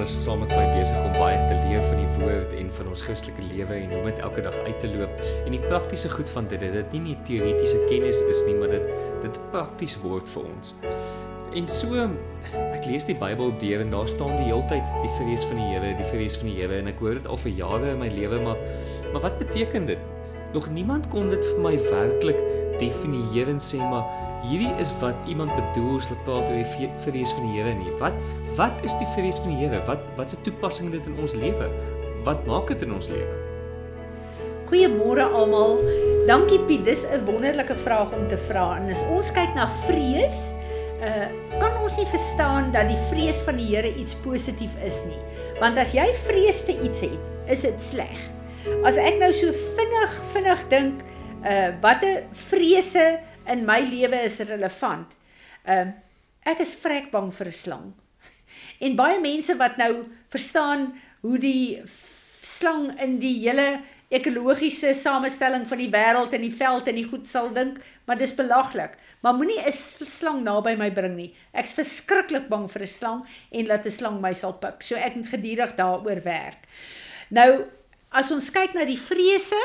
jare saam met my besig om baie te leer van die woord en van ons Christelike lewe en hoe dit elke dag uit te loop. En die praktiese goed van dit, dit nie net teoretiese kennis is nie, maar dit dit prakties word vir ons. En so ek lees die Bybel deur en daar staan die hele tyd die vrees van die Here, die vrees van die Here en ek hoor dit al vir jare in my lewe, maar maar wat beteken dit? Nog niemand kon dit vir my werklik definieer en sê maar hierdie is wat iemand bedoel as hulle praat oor die vrees van die Here nie. Wat wat is die vrees van die Here? Wat wat se toepassing dit in ons lewe? Wat maak dit in ons lewe? Goeiemôre almal. Dankie Piet, dis 'n wonderlike vraag om te vra. En as ons kyk na vrees, uh kan ons nie verstaan dat die vrees van die Here iets positief is nie. Want as jy vrees vir iets het, is dit sleg. As ek nou so vinnig vinnig dink, uh watter vrese in my lewe is relevant. Ehm uh, ek is vrek bang vir 'n slang. En baie mense wat nou verstaan hoe die slang in die hele ekologiese samestelling van die wêreld en die veld en die goed sal dink, maar dis belaglik. Maar moenie 'n slang naby my bring nie. Ek's verskriklik bang vir 'n slang en laat 'n slang my sal pik. So ek moet gedurig daaroor werk. Nou as ons kyk na die vrese,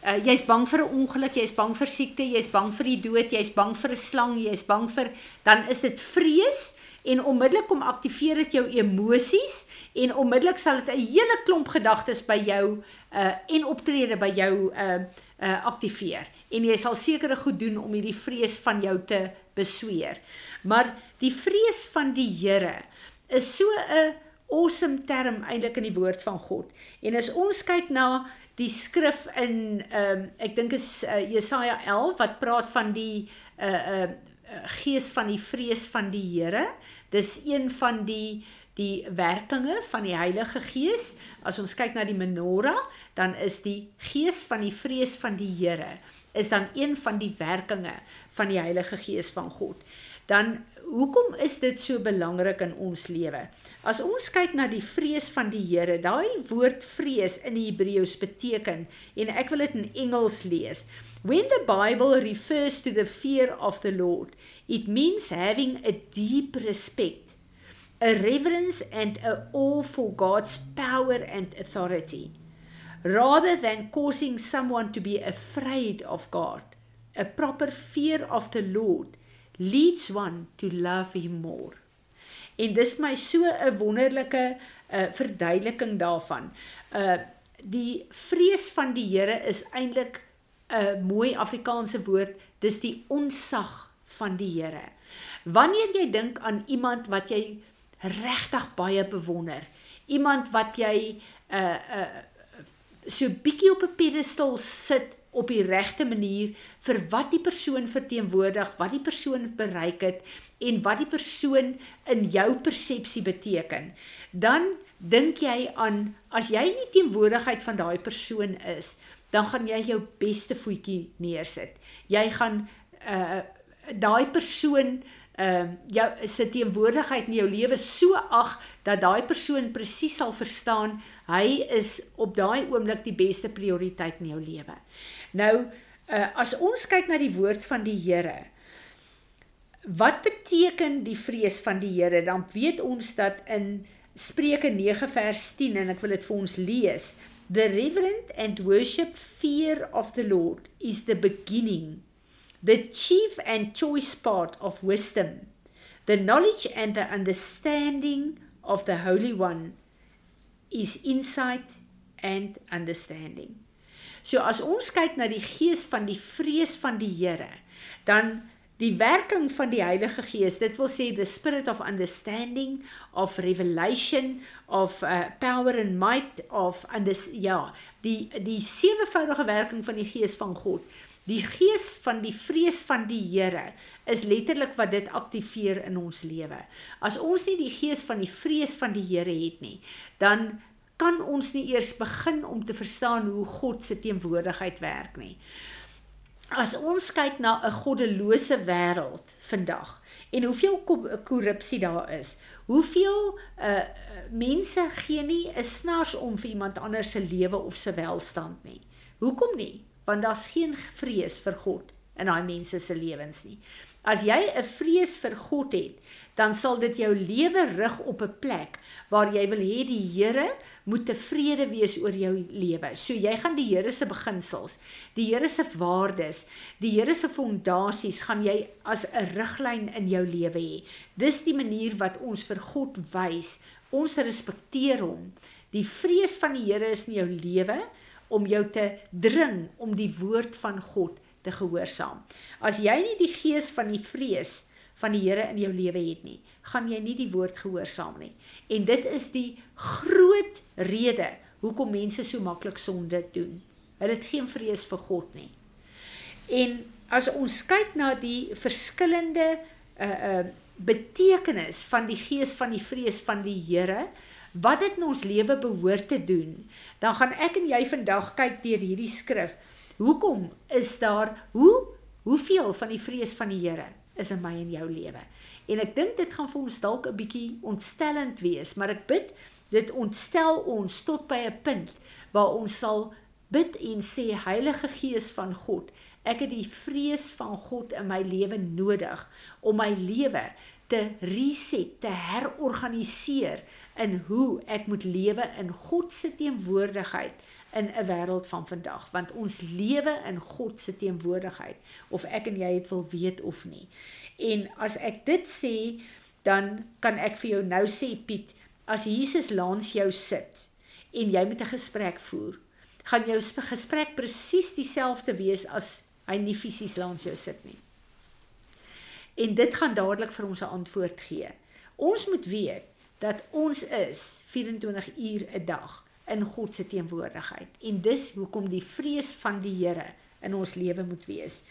Uh, jy's bang vir 'n ongeluk, jy's bang vir siekte, jy's bang vir die dood, jy's bang vir 'n slang, jy's bang vir dan is dit vrees en onmiddellik kom aktiveer dit jou emosies en onmiddellik sal dit 'n hele klomp gedagtes by jou uh en optrede by jou uh uh aktiveer en jy sal sekere goed doen om hierdie vrees van jou te besweer. Maar die vrees van die Here is so 'n awesome term eintlik in die woord van God. En as ons kyk na die skrif in ehm um, ek dink is uh, Jesaja 11 wat praat van die uh uh gees van die vrees van die Here. Dis een van die die werkinge van die Heilige Gees. As ons kyk na die menorah, dan is die gees van die vrees van die Here is dan een van die werkinge van die Heilige Gees van God. Dan hoekom is dit so belangrik in ons lewe? As ons kyk na die vrees van die Here, daai woord vrees in die Hebreëus beteken en ek wil dit in Engels lees. When the Bible refers to the fear of the Lord, it means having a deep respect, a reverence and a awe for God's power and authority, rather than causing someone to be afraid of God. A proper fear of the Lord leads one to love him more. En dis vir my so 'n wonderlike uh verduideliking daarvan. Uh die vrees van die Here is eintlik 'n mooi Afrikaanse woord, dis die onsag van die Here. Wanneer jy dink aan iemand wat jy regtig baie bewonder, iemand wat jy uh uh so bietjie op 'n pedestal sit op die regte manier vir wat die persoon verteenwoordig, wat die persoon bereik het en wat die persoon in jou persepsie beteken. Dan dink jy aan as jy nie teenwoordigheid van daai persoon is, dan gaan jy jou beste voetjie neersit. Jy gaan uh daai persoon uh jou se teenwoordigheid in jou lewe so ag dat daai persoon presies sal verstaan hy is op daai oomblik die beste prioriteit in jou lewe. Nou uh as ons kyk na die woord van die Here wat beteken die vrees van die Here dan weet ons dat in Spreuke 9 vers 10 en ek wil dit vir ons lees the reverent and worship fear of the Lord is the beginning the chief and choice part of wisdom, the knowledge and the understanding of the Holy One is insight and understanding. So as ons kyk na die gees van die vrees van die Here, dan die werking van die Heilige Gees, dit wil sê the spirit of understanding, of revelation, of uh, power and might of and this ja, die die sewevoudige werking van die Gees van God Die gees van die vrees van die Here is letterlik wat dit aktiveer in ons lewe. As ons nie die gees van die vrees van die Here het nie, dan kan ons nie eers begin om te verstaan hoe God se teenwoordigheid werk nie. As ons kyk na 'n goddelose wêreld vandag en hoeveel korrupsie daar is, hoeveel uh mense gee nie 'n snars om vir iemand anders se lewe of se welstand nie. Hoekom nie? Want daar's geen vrees vir God in daai mense se lewens nie. As jy 'n vrees vir God het, dan sal dit jou lewe rig op 'n plek waar jy wil hê die Here moet tevrede wees oor jou lewe. So jy gaan die Here se beginsels, die Here se waardes, die Here se fondasies gaan jy as 'n riglyn in jou lewe hê. Dis die manier wat ons vir God wys. Ons respekteer hom. Die vrees van die Here is in jou lewe om jou te dring om die woord van God te gehoorsaam. As jy nie die gees van die vrees van die Here in jou lewe het nie, gaan jy nie die woord gehoorsaam nie. En dit is die groot rede hoekom mense so maklik sonde doen. Hulle het geen vrees vir God nie. En as ons kyk na die verskillende uh uh betekenis van die gees van die vrees van die Here, wat dit in ons lewe behoort te doen, dan gaan ek en jy vandag kyk deur hierdie skrif. Hoekom is daar hoe hoeveel van die vrees van die Here is in my en jou lewe? En ek dink dit gaan vir ons dalk 'n bietjie ontstellend wees, maar ek bid dit ontstel ons tot by 'n punt waar ons sal bid en sê Heilige Gees van God, ek het die vrees van God in my lewe nodig om my lewe te reset, te herorganiseer in hoe ek moet lewe in God se teenwoordigheid in 'n wêreld van vandag want ons lewe in God se teenwoordigheid of ek en jy dit wil weet of nie. En as ek dit sê, dan kan ek vir jou nou sê Piet, as Jesus langs jou sit en jy met 'n gesprek voer, gaan jou gesprek presies dieselfde wees as hy nie fisies langs jou sit nie. En dit gaan dadelik vir ons 'n antwoord gee. Ons moet weet dat ons is 24 uur 'n dag in God se teenwoordigheid en dis hoekom die vrees van die Here in ons lewe moet wees.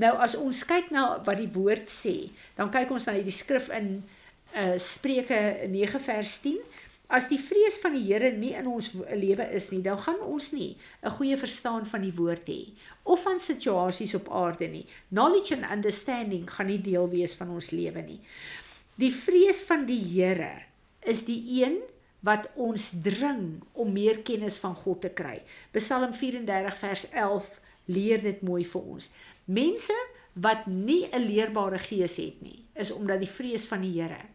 Nou as ons kyk na wat die woord sê, dan kyk ons na die skrif in uh Spreuke 9 vers 10. As die vrees van die Here nie in ons lewe is nie, dan gaan ons nie 'n goeie verstaan van die woord hê of van situasies op aarde nie. Knowledge and understanding gaan nie deel wees van ons lewe nie. Die vrees van die Here is die een wat ons dring om meer kennis van God te kry. Psalm 34 vers 11 leer dit mooi vir ons. Mense wat nie 'n leerbare gees het nie, is omdat die vrees van die Here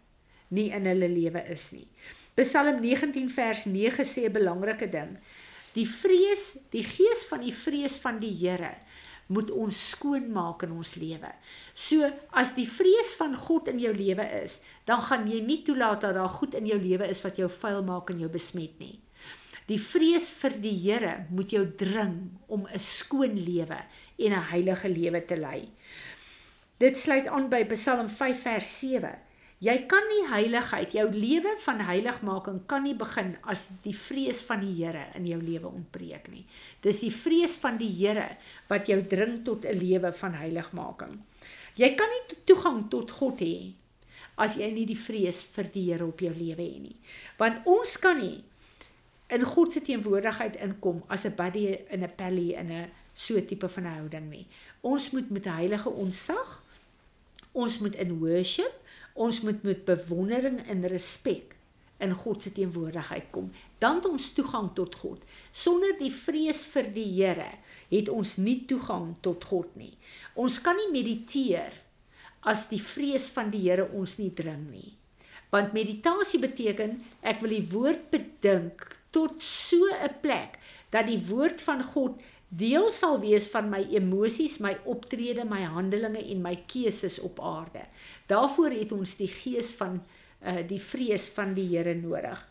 nie in hulle lewe is nie. Psalm 19 vers 9 sê 'n belangrike ding. Die vrees, die gees van die vrees van die Here moet ons skoon maak in ons lewe. So as die vrees van God in jou lewe is, dan gaan jy nie toelaat dat daar goed in jou lewe is wat jou vuil maak en jou besmet nie. Die vrees vir die Here moet jou dring om 'n skoon lewe en 'n heilige lewe te lei. Dit sluit aan by Psalm 5 vers 7. Jy kan nie heiligheid, jou lewe van heiligmaking kan nie begin as die vrees van die Here in jou lewe ontbreek nie. Dis die vrees van die Here wat jou dring tot 'n lewe van heiligmaking. Jy kan nie toegang tot God hê as jy nie die vrees vir die Here op jou lewe het nie. Want ons kan nie in God se teenwoordigheid inkom as 'n buddy in 'n pally in 'n so tipe van houding nie. Ons moet met heilige onsag, ons moet in worship, ons moet met bewondering en respek in God se teenwoordigheid kom. Dan het ons toegang tot God. Sonder die vrees vir die Here het ons nie toegang tot God nie. Ons kan nie mediteer as die vrees van die Here ons nie dring nie. Want meditasie beteken ek wil die woord bedink tot so 'n plek dat die woord van God deel sal wees van my emosies, my optrede, my handelinge en my keuses op aarde. Daarvoor het ons die gees van uh die vrees van die Here nodig.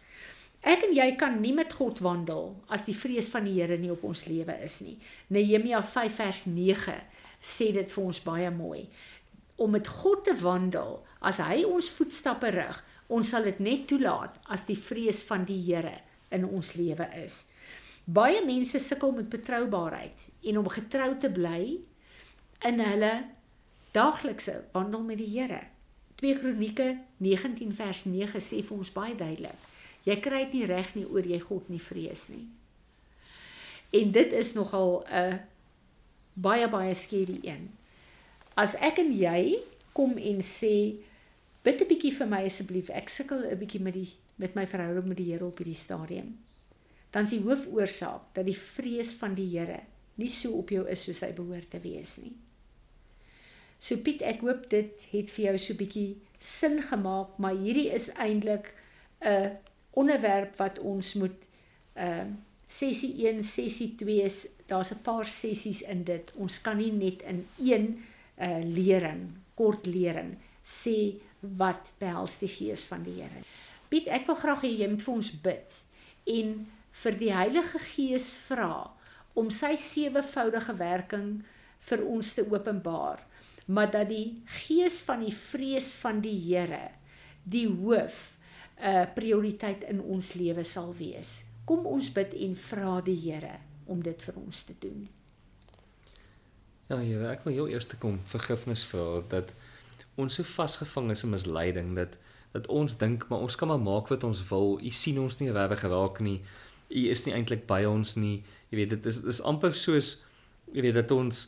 Ek en jy kan nie met God wandel as die vrees van die Here nie op ons lewe is nie. Nehemia 5 vers 9 sê dit vir ons baie mooi. Om met God te wandel, as hy ons voetstappe rig, ons sal dit net toelaat as die vrees van die Here in ons lewe is. Baie mense sukkel met betroubaarheid en om getrou te bly in hulle daaglikse wandel met die Here. 2 Kronieke 19 vers 9 sê vir ons baie duidelik: Jy kry dit nie reg nie oor jy God nie vrees nie. En dit is nogal 'n baie baie skerry een. As ek en jy kom en sê bid 'n bietjie vir my asseblief, ek sukkel 'n bietjie met die met my verhouding met die Here op hierdie stadium dan is die hoofoorsaak dat die vrees van die Here nie so op jou is soos hy behoort te wees nie. So Piet, ek hoop dit het vir jou so bietjie sin gemaak, maar hierdie is eintlik 'n onderwerp wat ons moet ehm uh, sessie 1, sessie 2, daar's 'n paar sessies in dit. Ons kan nie net in een uh lering, kort lering sê wat behels die gees van die Here. Piet, ek wil graag hê jy moet vir ons bid en vir die Heilige Gees vra om sy sewevoudige werking vir ons te openbaar, maar dat die gees van die vrees van die Here die hoof 'n uh, prioriteit in ons lewe sal wees. Kom ons bid en vra die Here om dit vir ons te doen. Ja, Here, ek wil heel eers kom vergifnis vra dat ons so vasgevang is in misleiding dat dat ons dink maar ons kan maar maak wat ons wil. U sien ons nie regtig raak nie. U is nie eintlik by ons nie. Jy weet dit is dis amper soos jy weet dat ons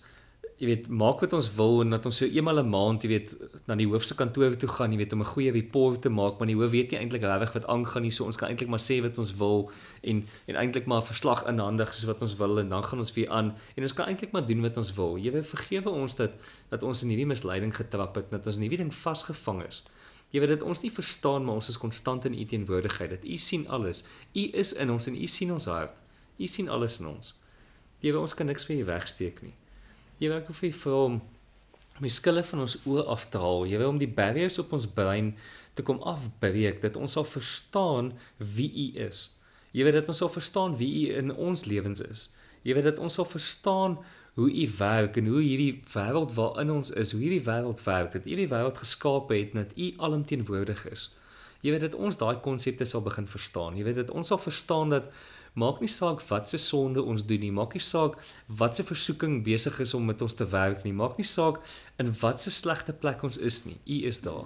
jy weet maak wat ons wil en dat ons so eenmal 'n maand jy weet na die hoofse kantoor toe gaan jy weet om 'n goeie report te maak maar die hoof weet nie eintlik regtig wat aangaan nie so ons kan eintlik maar sê wat ons wil en en eintlik maar 'n verslag inhandig soos wat ons wil en dan gaan ons weer aan en ons kan eintlik maar doen wat ons wil jy weet vergewe ons dat dat ons in hierdie misleiding getrap het dat ons in hierdie ding vasgevang is jy weet dit ons nie verstaan maar ons is konstant in u teenwoordigheid dat u sien alles u is in ons en u sien ons hart u sien alles in ons jy weet ons kan niks vir u wegsteek nie Jy wil ek of jy vra om my skille van ons oë af te haal. Jy wil om die barriers op ons brein te kom afbreek dat ons sal verstaan wie U is. Jy weet dat ons sal verstaan wie U in ons lewens is. Jy weet dat ons sal verstaan hoe U werk en hoe hierdie wêreld waarin ons is, hoe hierdie wêreld werk, dat U die wêreld geskaap het en dat U alomteenwoordig is. Jy weet dat ons daai konsepte sal begin verstaan. Jy weet dat ons sal verstaan dat maak nie saak wat se sonde ons doen nie, maak nie saak wat se versoeking besig is om met ons te werk nie, maak nie saak in wat se slegte plek ons is nie. U is daar.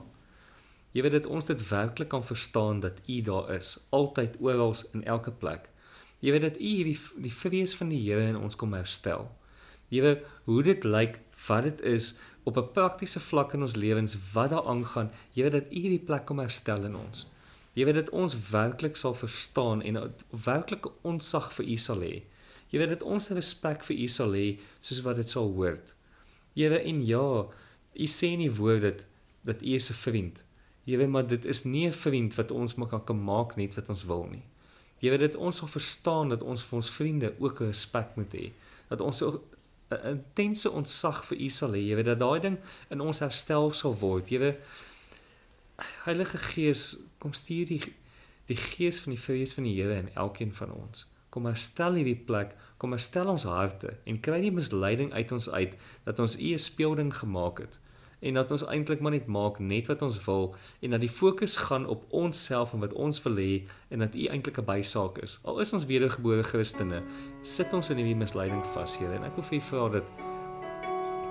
Jy weet dat ons dit werklik kan verstaan dat U daar is, altyd oral in elke plek. Jy weet dat U die die vrees van die Here in ons kom herstel. Jy weet hoe dit lyk, wat dit is op 'n praktiese vlak in ons lewens, wat daar aangaan. Jy weet dat U die plek kom herstel in ons. Jy weet dat ons werklik sal verstaan en werklik onsag vir U sal hê. Jy weet dat ons respek vir U sal hê soos wat dit sal hoort. Here en ja, U sê in die woord dat dat U is 'n vriend. Jy weet maar dit is nie 'n vriend wat ons mekaar kan maak net wat ons wil nie. Jy weet dat ons sal verstaan dat ons vir ons vriende ook respek moet hê. Dat ons 'n intense ontzag vir U sal hê. Jy weet dat daai ding in ons herstel sal word. Jy weet Heilige Gees, kom stuur die die gees van die vrees van die Here in elkeen van ons. Kom herstel hierdie plek, kom herstel ons harte en kry die misleiding uit ons uit dat ons U 'n speelding gemaak het en dat ons eintlik maar net maak net wat ons wil en dat die fokus gaan op onsself en wat ons wil hê en dat U eintlik 'n bysaak is. Al is ons wedergebore Christene, sit ons in hierdie misleiding vas, Here, en ek wil vir U vra dat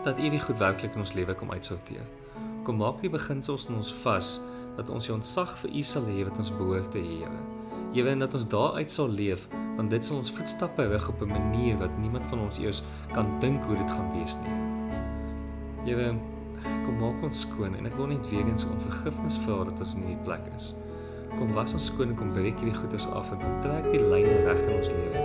dat U die goed werklik in ons lewe kom uitsorteer kom maak die beginsels in ons vas dat ons die ontzag vir U sal hê wat ons behoort te hê, Here. Here, en dat ons daaruit sal leef, want dit sal ons voetstappe rig op 'n manier wat niemand van ons eers kan dink hoe dit gaan wees nie. Here, kom maak ons skoon en ek wil net weer eens om vergifnis vra dat ons in hierdie plek is. Kom was ons skoon en kom breek hierdie goeders af en kom trek die lyne reg in ons lewe.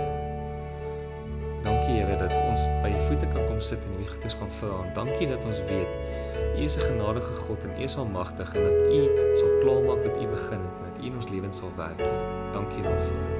Dankie Here dat ons by U voete kan kom sit en hierdie goeders kan vra. Dankie dat ons weet U is 'n genadige God en U is almagtig en dat U sal klaarmaak wat U begin het en dat U in ons lewens sal werk. Dankie daarvoor.